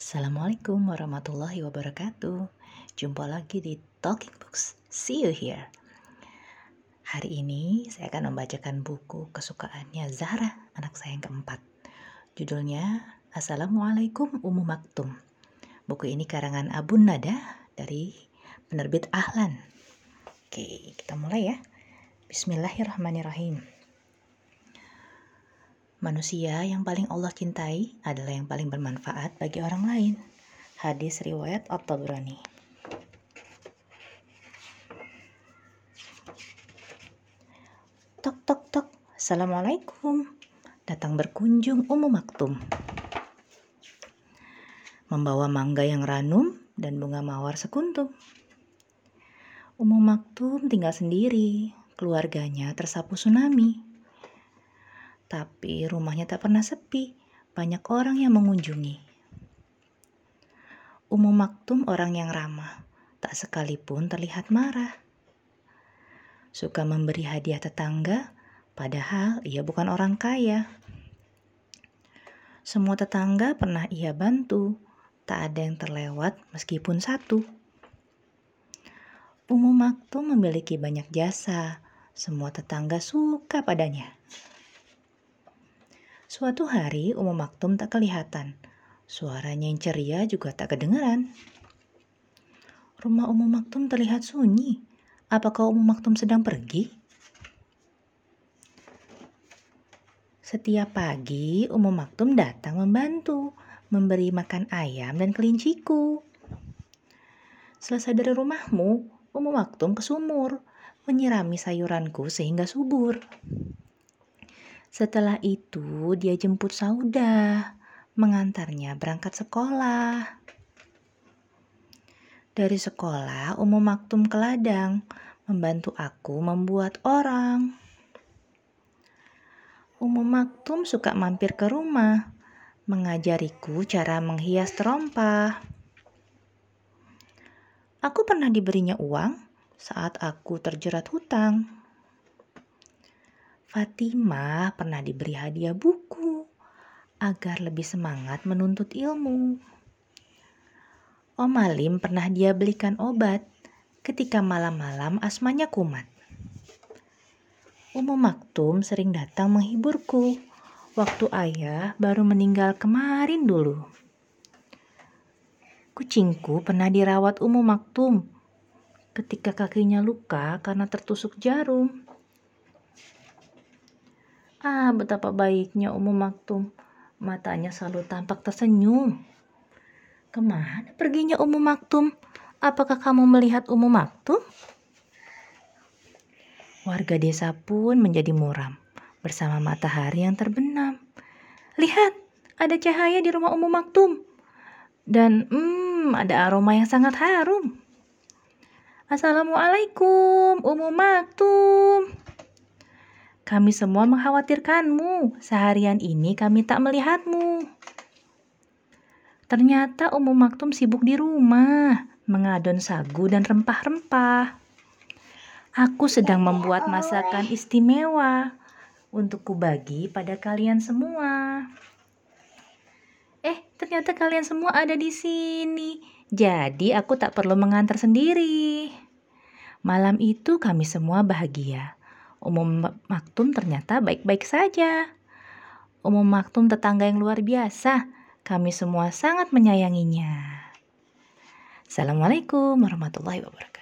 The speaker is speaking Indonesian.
Assalamualaikum warahmatullahi wabarakatuh. Jumpa lagi di Talking Books. See you here. Hari ini saya akan membacakan buku kesukaannya Zahra, anak saya yang keempat. Judulnya Assalamualaikum Ummu Maktum. Buku ini karangan Abu Nada dari penerbit Ahlan. Oke, kita mulai ya. Bismillahirrahmanirrahim. Manusia yang paling Allah cintai adalah yang paling bermanfaat bagi orang lain. Hadis riwayat At-Tabrani. Tok tok tok. Assalamualaikum. Datang berkunjung Ummu Maktum. Membawa mangga yang ranum dan bunga mawar sekuntum. Ummu Maktum tinggal sendiri. Keluarganya tersapu tsunami tapi rumahnya tak pernah sepi, banyak orang yang mengunjungi. Umum Maktum orang yang ramah, tak sekalipun terlihat marah. Suka memberi hadiah tetangga, padahal ia bukan orang kaya. Semua tetangga pernah ia bantu, tak ada yang terlewat meskipun satu. Umum Maktum memiliki banyak jasa, semua tetangga suka padanya. Suatu hari Umum Maktum tak kelihatan. Suaranya yang ceria juga tak kedengaran. Rumah Umum Maktum terlihat sunyi. Apakah Umum Maktum sedang pergi? Setiap pagi Umum Maktum datang membantu, memberi makan ayam dan kelinciku. Selesai dari rumahmu, Umum Maktum ke sumur, menyirami sayuranku sehingga subur. Setelah itu dia jemput Sauda, mengantarnya berangkat sekolah. Dari sekolah, Umum Maktum ke ladang, membantu aku membuat orang. Umum Maktum suka mampir ke rumah, mengajariku cara menghias terompa. Aku pernah diberinya uang saat aku terjerat hutang. Fatimah pernah diberi hadiah buku agar lebih semangat menuntut ilmu. Om Alim pernah dia belikan obat ketika malam-malam asmanya kumat. Umum Maktum sering datang menghiburku waktu ayah baru meninggal kemarin dulu. Kucingku pernah dirawat Umum Maktum ketika kakinya luka karena tertusuk jarum. Ah, betapa baiknya Umum Maktum. Matanya selalu tampak tersenyum. Ke mana perginya Umum Maktum? Apakah kamu melihat Umum Maktum? Warga desa pun menjadi muram bersama matahari yang terbenam. Lihat, ada cahaya di rumah Umum Maktum. Dan hmm, ada aroma yang sangat harum. Assalamualaikum, Umum Maktum. Kami semua mengkhawatirkanmu. Seharian ini kami tak melihatmu. Ternyata Umum Maktum sibuk di rumah, mengadon sagu dan rempah-rempah. Aku sedang membuat masakan istimewa untuk kubagi pada kalian semua. Eh, ternyata kalian semua ada di sini. Jadi aku tak perlu mengantar sendiri. Malam itu kami semua bahagia Umum Maktum ternyata baik-baik saja. Umum Maktum tetangga yang luar biasa. Kami semua sangat menyayanginya. Assalamualaikum warahmatullahi wabarakatuh.